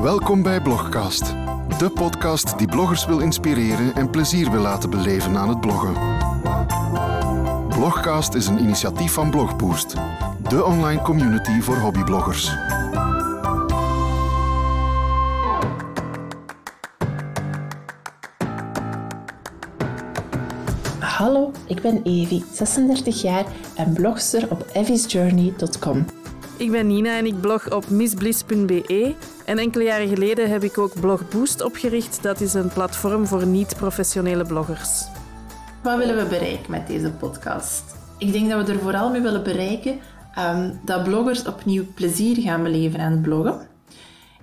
Welkom bij Blogcast, de podcast die bloggers wil inspireren en plezier wil laten beleven aan het bloggen. Blogcast is een initiatief van Blogboost, de online community voor hobbybloggers. Hallo, ik ben Evi, 36 jaar en blogster op evisjourney.com. Ik ben Nina en ik blog op missbliss.be. En enkele jaren geleden heb ik ook Blog Boost opgericht. Dat is een platform voor niet-professionele bloggers. Wat willen we bereiken met deze podcast? Ik denk dat we er vooral mee willen bereiken um, dat bloggers opnieuw plezier gaan beleven aan het bloggen.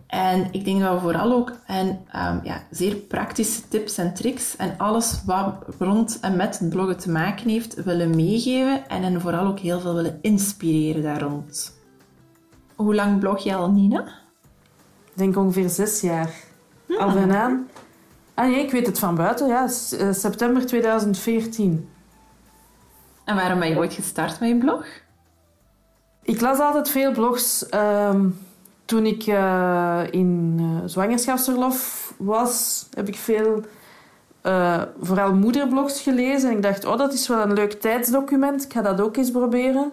En ik denk dat we vooral ook en, um, ja, zeer praktische tips en tricks en alles wat rond en met het bloggen te maken heeft, willen meegeven en hen vooral ook heel veel willen inspireren daar rond. Hoe lang blog je al, Nina? Ik denk ongeveer zes jaar. Hmm. Al bijna. Ah nee, ik weet het van buiten, ja. Eh, september 2014. En waarom ben je ooit gestart met je blog? Ik las altijd veel blogs. Um, toen ik uh, in uh, zwangerschapsverlof was, heb ik veel, vooral moederblogs gelezen. En ik dacht, oh, dat is wel een leuk tijdsdocument. Ik ga dat ook eens proberen.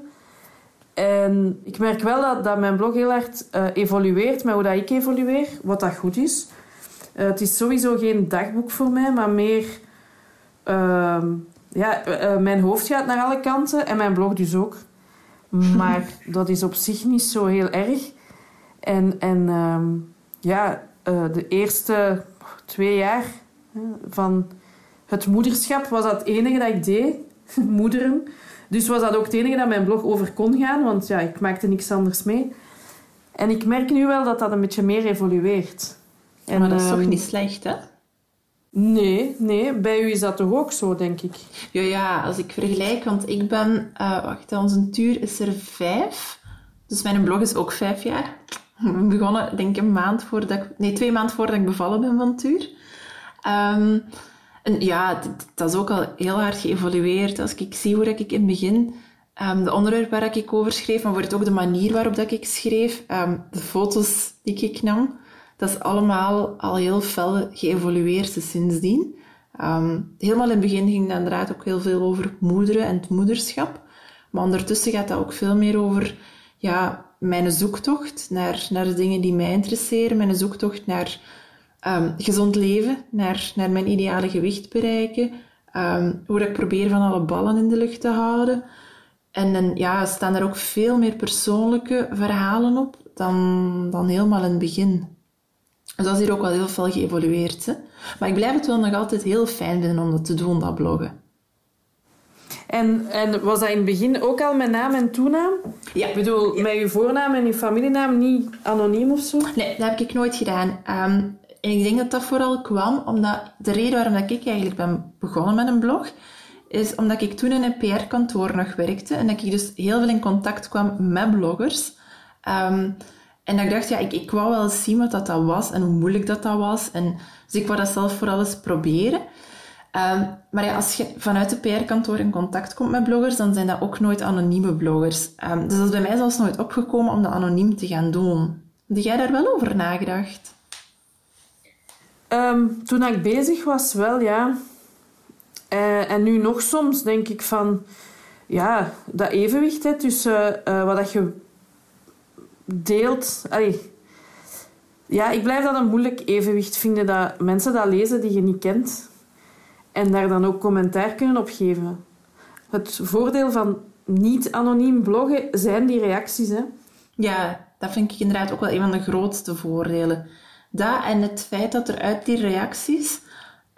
En ik merk wel dat, dat mijn blog heel hard evolueert met hoe dat ik evolueer, wat dat goed is. het is sowieso geen dagboek voor mij, maar meer... Ehm, ja, mijn hoofd gaat naar alle kanten en mijn blog dus ook. Maar dat is op zich niet zo heel erg. En, en ehm, ja, de eerste twee jaar van het moederschap was dat het enige dat ik deed. Moederen. Dus was dat ook het enige dat mijn blog over kon gaan, want ja, ik maakte niks anders mee. En ik merk nu wel dat dat een beetje meer evolueert. En, maar dat is toch um, niet slecht, hè? Nee, nee, bij u is dat toch ook zo, denk ik? Ja, ja als ik vergelijk, want ik ben, uh, wacht, onze tuur is er vijf. Dus mijn blog is ook vijf jaar. Ik begonnen, denk ik, een maand voordat ik... Nee, twee maanden voordat ik bevallen ben van Tuur. Um, ja, dat is ook al heel hard geëvolueerd. Als ik zie hoe ik in het begin... Um, de onderwerpen waar ik over schreef, maar wordt ook de manier waarop dat ik schreef, um, de foto's die ik nam, dat is allemaal al heel fel geëvolueerd sindsdien. Um, helemaal in het begin ging het inderdaad ook heel veel over moederen en het moederschap. Maar ondertussen gaat dat ook veel meer over ja, mijn zoektocht naar, naar de dingen die mij interesseren, mijn zoektocht naar um, gezond leven, naar, naar mijn ideale gewicht bereiken, um, hoe ik probeer van alle ballen in de lucht te houden. En, en ja, staan er ook veel meer persoonlijke verhalen op dan, dan helemaal in het begin. Dus dat is hier ook wel heel veel geëvolueerd. Hè? Maar ik blijf het wel nog altijd heel fijn vinden om dat te doen, dat bloggen. En, en was dat in het begin ook al met naam en toenaam? Ja. Ik bedoel, met je voornaam en je familienaam niet anoniem of zo? Nee, dat heb ik nooit gedaan. Um, en ik denk dat dat vooral kwam omdat de reden waarom dat ik eigenlijk ben begonnen met een blog, is omdat ik toen in een PR-kantoor nog werkte en dat ik dus heel veel in contact kwam met bloggers. Um, en dat ik dacht, ja, ik, ik wou wel eens zien wat dat, dat was en hoe moeilijk dat, dat was. En, dus ik wou dat zelf vooral eens proberen. Um, maar ja, als je vanuit de PR-kantoor in contact komt met bloggers, dan zijn dat ook nooit anonieme bloggers. Um, dus dat is bij mij zelfs nooit opgekomen om dat anoniem te gaan doen. Heb jij daar wel over nagedacht? Um, toen ik bezig was, wel ja. Uh, en nu nog soms denk ik van... Ja, dat evenwicht hè, tussen uh, wat dat je deelt... Ja, ik blijf dat een moeilijk evenwicht vinden dat mensen dat lezen die je niet kent en daar dan ook commentaar kunnen op geven. Het voordeel van niet anoniem bloggen zijn die reacties. Hè? Ja, dat vind ik inderdaad ook wel een van de grootste voordelen. Dat en het feit dat er uit die reacties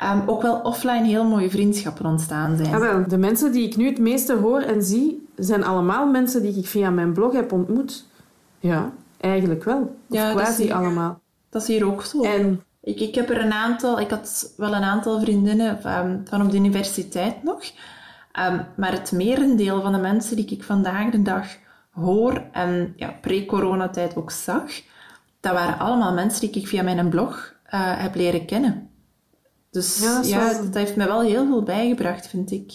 um, ook wel offline heel mooie vriendschappen ontstaan zijn. Wel, de mensen die ik nu het meeste hoor en zie, zijn allemaal mensen die ik via mijn blog heb ontmoet. Ja, eigenlijk wel. Of ja, quasi allemaal. Dat is hier ook zo. En ik, ik heb er een aantal, ik had wel een aantal vriendinnen van, van op de universiteit nog. Um, maar het merendeel van de mensen die ik vandaag de dag hoor en ja, pre-coronatijd ook zag, dat waren allemaal mensen die ik via mijn blog uh, heb leren kennen. Dus ja, ja, dat heeft me wel heel veel bijgebracht, vind ik.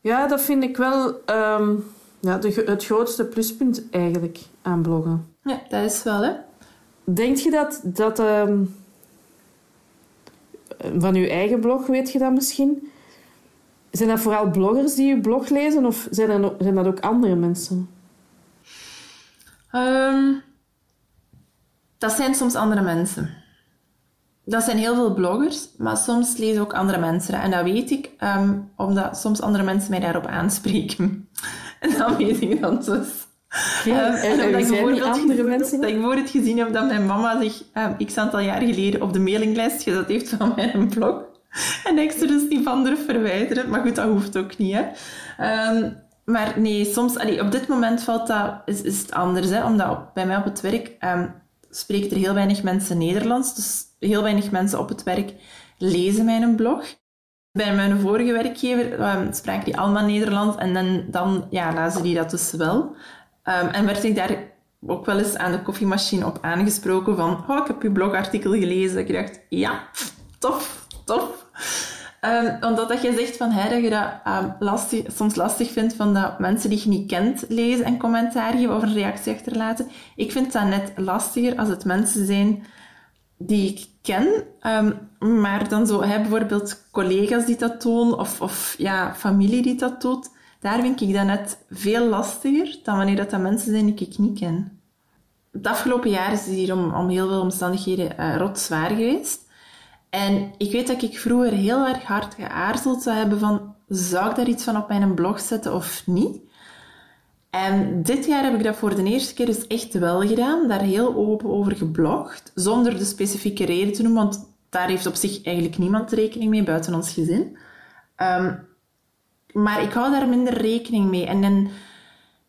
Ja, dat vind ik wel um, ja, de, het grootste pluspunt eigenlijk aan bloggen. Ja, dat is wel, hè. denk je dat... dat ehm, van uw eigen blog, weet je dat misschien? Zijn dat vooral bloggers die uw blog lezen of zijn dat, ook- zijn dat ook andere mensen? Ehm, dat zijn soms andere mensen. Dat zijn heel veel bloggers, maar soms lezen ook andere mensen. En dat weet ik, ehm, omdat soms andere mensen mij daarop aanspreken. En dan weet ik dat dus. Ehm, en- en omdat ik andere gezien- mensen? Dat ik bijvoorbeeld gezien heb dat mijn mama zich ehm, x aantal jaar geleden op de mailinglijst gezet heeft van mijn blog. En ik ze dus niet van durf verwijderen. Maar goed, dat hoeft ook niet, hè. Maar nee, soms... allee, op dit moment valt dat, is, is het anders, hè. Omdat op- bij mij op het werk spreken er heel weinig mensen Nederlands. Dus heel weinig mensen op het werk lezen mijn blog. Bij mijn vorige werkgever ehm, spraken die allemaal Nederlands. En dan, dan ja, lazen die dat dus wel. Ehm, en werd ik daar ook wel eens aan de koffiemachine op aangesproken van oh, ik heb uw blogartikel gelezen. Ik dacht, ja, tof, tof. Ehm, omdat dat je zegt van, je dat ehm, lastig, soms lastig vindt van dat mensen die je niet kent lezen en commentaar geven of een reactie achterlaten. Ik vind dat net lastiger als het mensen zijn die ik ken, ehm, maar dan zo, hè, bijvoorbeeld collega's die dat doen, of, of ja, familie die dat doet, daar vind ik dat net veel lastiger dan wanneer dat, dat mensen zijn die ik niet ken. Het afgelopen jaar is het hier om, om heel veel omstandigheden eh rot zwaar geweest. En ik weet dat ik vroeger heel erg hard geaarzeld zou hebben van, zou ik daar iets van op mijn blog zetten of niet? En dit jaar heb ik dat voor de eerste keer dus echt wel gedaan, daar heel open over geblogd, zonder de specifieke reden te noemen, want daar heeft op zich eigenlijk niemand rekening mee, buiten ons gezin. Ehm, maar ik hou daar minder rekening mee. En, en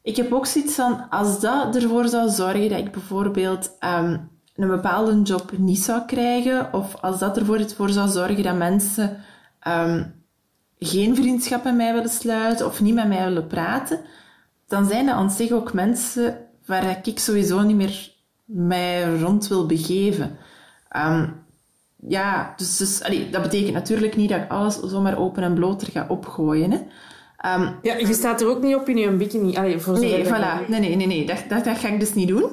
ik heb ook zoiets van, als dat ervoor zou zorgen dat ik bijvoorbeeld ehm, een bepaalde job niet zou krijgen, of als dat ervoor voor zou zorgen dat mensen ehm, geen vriendschap met mij willen sluiten of niet met mij willen praten, dan zijn dat aan zich ook mensen waar ik sowieso niet meer mij rond wil begeven. Ehm, ja, dus, dus allee, dat betekent natuurlijk niet dat ik alles zomaar open en bloot er ga opgooien. Hè. Ehm, Ja, je staat er ook niet op in je bikini. Allee, voor nee, voilà. Nee, nee, nee, nee. Dat, dat, dat ga ik dus niet doen.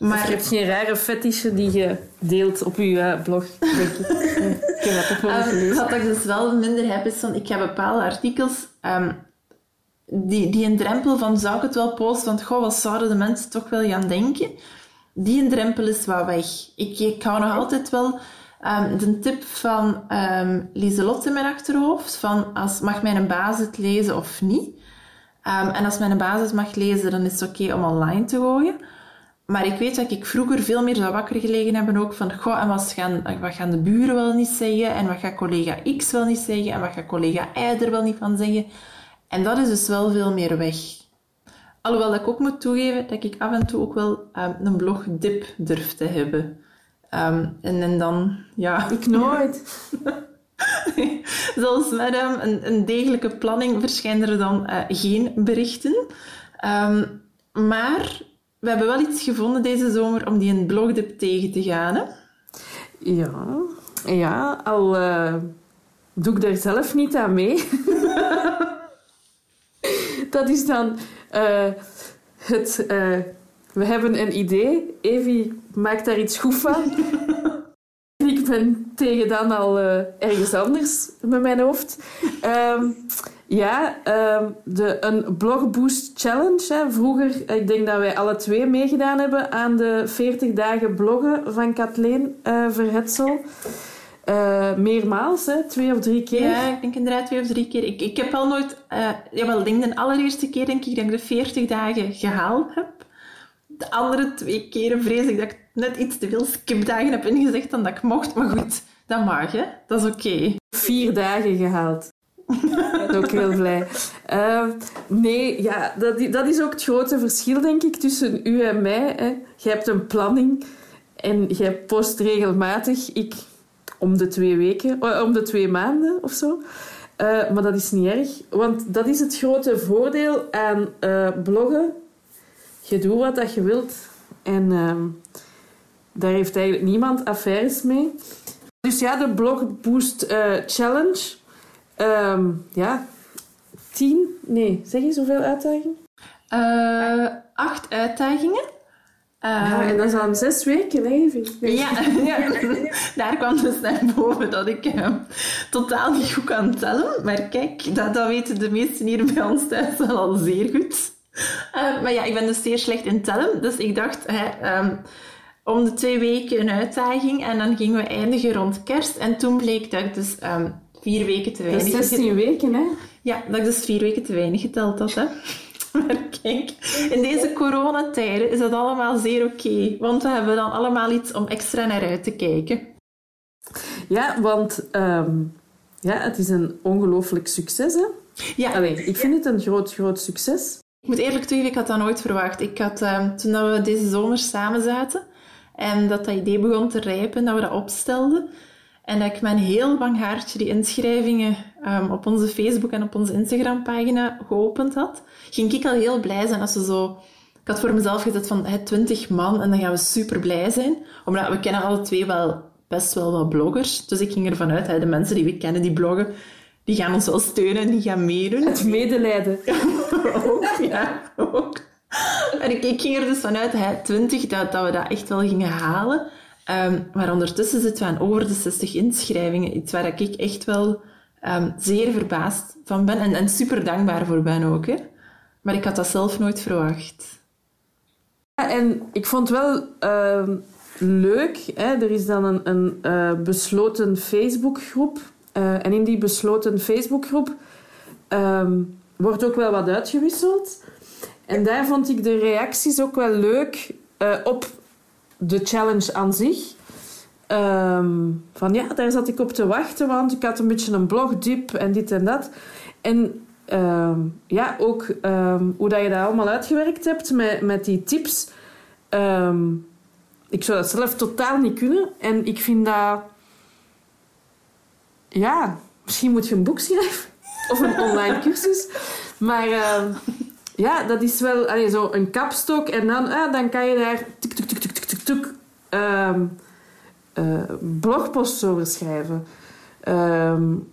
Maar je hebt geen rare fetishen die je deelt op je eh, blog, denk ik. Heb dat toch wel Ehm, gelezen. wat ik dus wel minder heb, is van, ik heb bepaalde artikels ehm, die, die een drempel van, zou ik het wel posten? Want, goh, wat zouden de mensen toch wel gaan denken? Die een drempel is wat weg. Ik, ik hou nog altijd wel ehm, de tip van ehm Lieselot in mijn achterhoofd, van, als, mag mijn baas het lezen of niet? En als mijn baas het mag lezen, dan is het oké om online te gooien. Maar ik weet dat ik vroeger veel meer zou wakker gelegen hebben ook van, goh, en wat gaan, wat gaan de buren wel niet zeggen? En wat gaat collega X wel niet zeggen? En wat gaat collega Y er wel niet van zeggen? En dat is dus wel veel meer weg. Alhoewel dat ik ook moet toegeven dat ik af en toe ook wel ehm, een blogdip durf te hebben. Ehm, en, en dan, ja... Ik nooit. Zelfs met ehm, een, een degelijke planning verschijnen er dan eh, geen berichten. Maar we hebben wel iets gevonden deze zomer om die een blogdip tegen te gaan. Hè? Ja, ja al eh, doe ik daar zelf niet aan mee. dat is dan eh, het... eh, we hebben een idee. Evie maakt daar iets goed van. Ben tegen dan al eh, ergens anders met mijn hoofd. Ehm, ja, ehm, de, een blogboost challenge. Hè. Vroeger, ik denk dat wij alle twee meegedaan hebben aan de 40 dagen bloggen van Kathleen eh Verhetsel. Eh, meermaals, hè, twee of drie keer. Ja, ik denk inderdaad twee of drie keer. Ik, ik heb al nooit... eh jawel, ik denk de allereerste keer denk ik dat ik de 40 dagen gehaald heb. De andere twee keren vrees ik dat ik net iets te veel skipdagen heb ingezegd dan dat ik mocht. Maar goed, dat mag, hè. Dat is oké. Vier dagen gehaald. Ik ben ook heel blij. Eh, nee, ja, dat, dat is ook het grote verschil, denk ik, tussen u en mij. Hè. Je hebt een planning en jij post regelmatig. Ik om de twee weken, eh, om de twee maanden of zo. Eh, maar dat is niet erg, want dat is het grote voordeel aan eh, bloggen. Je doet wat dat je wilt en ehm, daar heeft eigenlijk niemand affaires mee. Dus ja, de Blog Boost eh, Challenge. Ehm, ja, tien? Nee, zeg eens hoeveel uitdagingen? Eh, acht uitdagingen. ja, en dat is aan zes weken, hè, nee. ja, ja, daar kwam dus naar boven dat ik uh, totaal niet goed kan tellen. Maar kijk, dat, dat weten de meesten hier bij ons thuis wel al zeer goed. Uh, maar ja, ik ben dus zeer slecht in tellen. Dus ik dacht, hè, um, om de twee weken een uitdaging. En dan gingen we eindigen rond kerst. En toen bleek dat ik dus um, vier weken te weinig... Is 16 weken, hè? Ja, dat ik dus vier weken te weinig geteld had, hè. Maar kijk, in deze coronatijden is dat allemaal zeer oké. want we hebben dan allemaal iets om extra naar uit te kijken. Ja, want um, ja, het is een ongelooflijk succes, hè? Ja. Allee, ik vind het een groot, groot succes. Ik moet eerlijk toegeven, ik had dat nooit verwacht. Ik had, um, toen we deze zomer samen zaten en dat dat idee begon te rijpen, dat we dat opstelden, en dat ik een heel bang haartje die inschrijvingen um, op onze Facebook en op onze Instagram-pagina geopend had, ging ik al heel blij zijn als we zo... Ik had voor mezelf gezet van hey, 20 man en dan gaan we super blij zijn. Omdat we kennen alle twee wel best wel wat bloggers. Dus ik ging ervan uit, hey, de mensen die we kennen die bloggen, die gaan ons wel steunen, die gaan meedoen. Het medelijden. ook, ja, ook. En ik, ging er dus vanuit, hey, 20, dat, dat we dat echt wel gingen halen. Um, maar ondertussen zitten we aan over de 60 inschrijvingen. Iets waar ik echt wel um, zeer verbaasd van ben. En, en super dankbaar voor ben ook. Hè. Maar ik had dat zelf nooit verwacht. Ja, en ik vond wel uh, leuk. Hè? Er is dan een, een uh, besloten Facebookgroep. Uh, en in die besloten Facebookgroep wordt ook wel wat uitgewisseld. En daar vond ik de reacties ook wel leuk uh, op de challenge aan zich. Um, van ja, daar zat ik op te wachten, want ik had een beetje een blogdip en dit en dat. En um, ja, ook um, hoe dat je dat allemaal uitgewerkt hebt met, met die tips. ik zou dat zelf totaal niet kunnen. En ik vind dat... Ja, misschien moet je een boek schrijven. Of een online cursus. Maar ja, dat is wel allee, zo een kapstok. En dan, ah, dan kan je daar stuk um, uh, blogposts over schrijven. Um,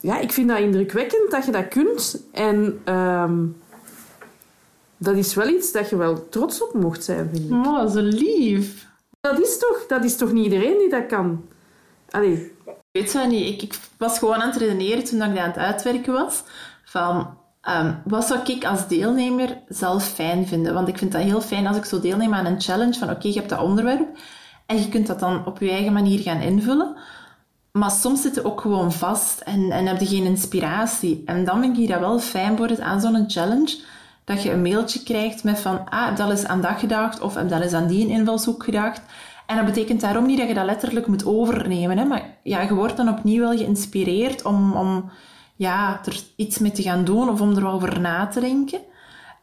ja, ik vind dat indrukwekkend dat je dat kunt. En um, dat is wel iets dat je wel trots op mocht zijn, vind ik. Oh, zo lief. Dat is toch, dat is toch niet iedereen die dat kan? Allee. Ik weet zo niet. Ik, ik was gewoon aan het redeneren toen ik dat aan het uitwerken was. Van, Um, wat zou ik als deelnemer zelf fijn vinden? Want ik vind dat heel fijn als ik zo deelneem aan een challenge van oké, je hebt dat onderwerp en je kunt dat dan op je eigen manier gaan invullen. Maar soms zit je ook gewoon vast en, en heb je geen inspiratie. En dan vind ik dat wel fijn wordt aan zo'n challenge, dat je een mailtje krijgt met van, ah, heb dat eens aan dat gedacht of heb dat eens aan die invalshoek gedacht. En dat betekent daarom niet dat je dat letterlijk moet overnemen. Hè? Maar ja, je wordt dan opnieuw wel geïnspireerd om, om ja, er iets mee te gaan doen of om er wel over na te denken.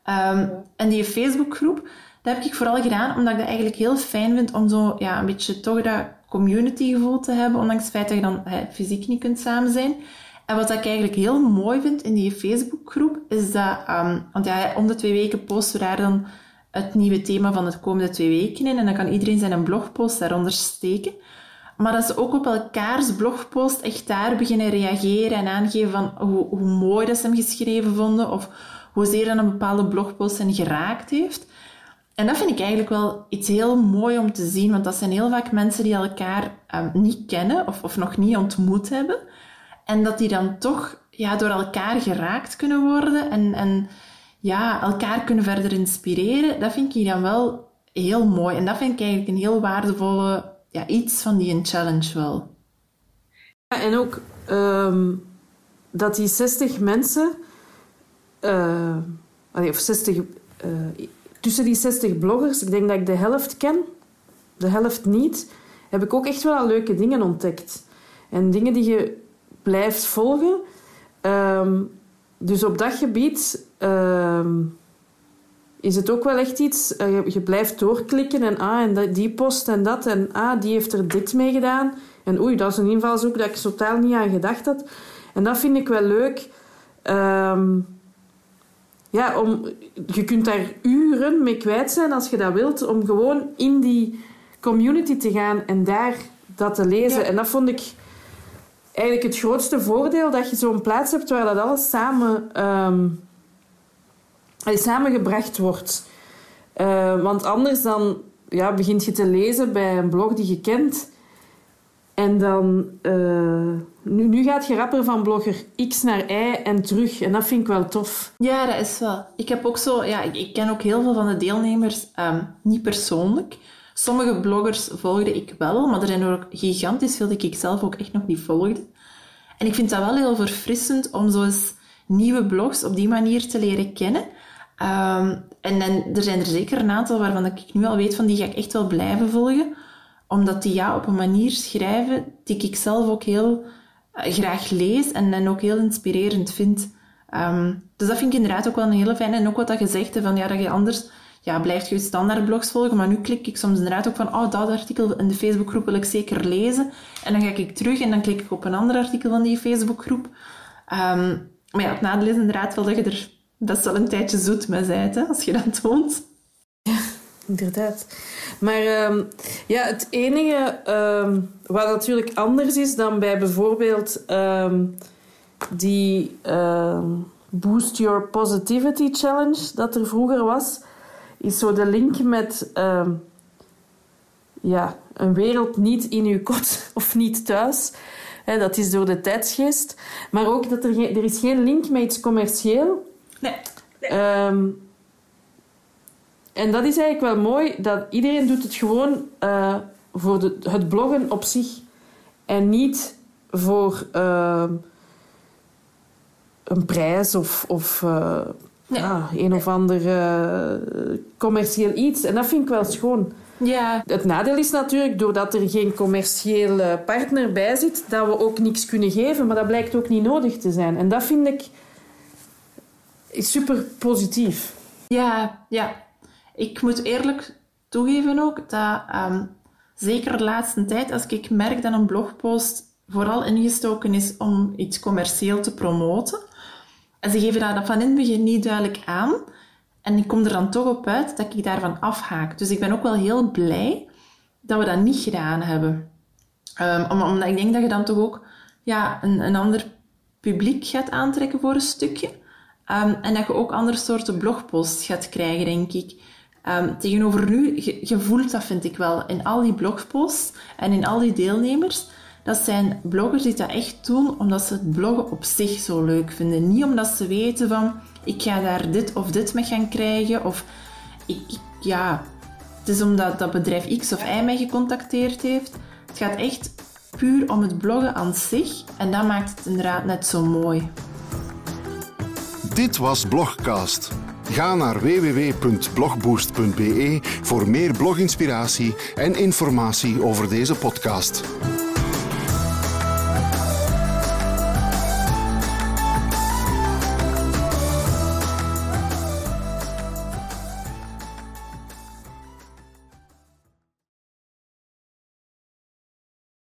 Um, en die Facebookgroep, dat heb ik vooral gedaan omdat ik dat eigenlijk heel fijn vind om zo ja, een beetje toch dat community-gevoel te hebben, ondanks het feit dat je dan fysiek niet kunt samen zijn. En wat ik eigenlijk heel mooi vind in die Facebookgroep, is dat, um, want ja, om de twee weken posten we daar dan het nieuwe thema van de komende twee weken in. En dan kan iedereen zijn blogpost daaronder steken. Maar dat ze ook op elkaars blogpost echt daar beginnen reageren en aangeven van hoe, hoe mooi dat ze hem geschreven vonden of hoezeer dan een bepaalde blogpost hen geraakt heeft. En dat vind ik eigenlijk wel iets heel mooi om te zien, want dat zijn heel vaak mensen die elkaar um, niet kennen of, of nog niet ontmoet hebben. En dat die dan toch ja, door elkaar geraakt kunnen worden en, en ja, elkaar kunnen verder inspireren. Dat vind ik dan wel heel mooi. En dat vind ik eigenlijk een heel waardevolle ja, iets van die challenge wel. Ja, en ook um, dat die 60 mensen, uh, of 60, uh, tussen die 60 bloggers, ik denk dat ik de helft ken, de helft niet, heb ik ook echt wel leuke dingen ontdekt. En dingen die je blijft volgen. Um, dus op dat gebied um, is het ook wel echt iets... Uh, je blijft doorklikken en ah, en die post en dat. En ah, die heeft er dit mee gedaan. En oei, dat is een invalshoek dat ik totaal niet aan gedacht had. En dat vind ik wel leuk. Um, ja, om, je kunt daar uren mee kwijt zijn als je dat wilt. Om gewoon in die community te gaan en daar dat te lezen. En dat vond ik eigenlijk het grootste voordeel. Dat je zo'n plaats hebt waar dat alles samen... Um, samengebracht wordt. Uh, want anders dan ja, begint je te lezen bij een blog die je kent. En dan... eh, nu, nu gaat je rapper van blogger X naar Y en terug. En dat vind ik wel tof. Ja, dat is wel. Ik heb ook zo, ja, ik, ik ken ook heel veel van de deelnemers ehm, niet persoonlijk. Sommige bloggers volgde ik wel, maar er zijn ook gigantisch veel die ik zelf ook echt nog niet volgde. En ik vind dat wel heel verfrissend om zo eens nieuwe blogs op die manier te leren kennen. Ehm, en, en er zijn er zeker een aantal waarvan ik nu al weet van die ga ik echt wel blijven volgen. Omdat die ja, op een manier schrijven die ik zelf ook heel eh, graag lees en, en ook heel inspirerend vind. Ehm, dus dat vind ik inderdaad ook wel een hele fijne. En ook wat dat hè, van, ja, dat je anders ja, blijft je je standaard blogs volgen. Maar nu klik ik soms inderdaad ook van, oh, dat artikel in de Facebookgroep wil ik zeker lezen. En dan ga ik terug en dan klik ik op een ander artikel van die Facebookgroep. Ehm, maar ja, het nadeel is inderdaad wel dat je er best wel een tijdje zoet mee bent, hè, als je dat toont. Inderdaad. Maar ehm, ja, het enige ehm, wat natuurlijk anders is dan bij bijvoorbeeld ehm, die Boost Your Positivity Challenge dat er vroeger was, is zo de link met ja, een wereld niet in uw kot of niet thuis. Dat is door de tijdsgeest. Maar ook dat er, er is geen link met iets commercieel Nee. Ehm, en dat is eigenlijk wel mooi, dat iedereen doet het gewoon eh, voor de, het bloggen op zich. En niet voor ehm, een prijs of, of eh, Nee. ja, een of ander eh, commercieel iets. En dat vind ik wel schoon. Ja, Het nadeel is natuurlijk, doordat er geen commerciële partner bij zit, dat we ook niks kunnen geven. Maar dat blijkt ook niet nodig te zijn. En dat vind ik super positief. Ja, ja. Ik moet eerlijk toegeven ook dat ehm, zeker de laatste tijd, als ik merk dat een blogpost vooral ingestoken is om iets commercieel te promoten, en ze geven dat van in het begin niet duidelijk aan, en ik kom er dan toch op uit dat ik daarvan afhaak. Dus ik ben ook wel heel blij dat we dat niet gedaan hebben. Om- omdat ik denk dat je dan toch ook ja, een, een ander publiek gaat aantrekken voor een stukje. Ehm, en dat je ook andere soorten blogposts gaat krijgen, denk ik. Ehm, tegenover nu, je, voelt dat, vind ik wel, in al die blogposts en in al die deelnemers. Dat zijn bloggers die dat echt doen omdat ze het bloggen op zich zo leuk vinden. Niet omdat ze weten van, ik ga daar dit of dit mee gaan krijgen. Of, ik- ja, het is omdat dat bedrijf X of Y mij gecontacteerd heeft. Het gaat echt puur om het bloggen aan zich. En dat maakt het inderdaad net zo mooi. Dit was Blogcast. Ga naar www.blogboost.be voor meer bloginspiratie en informatie over deze podcast.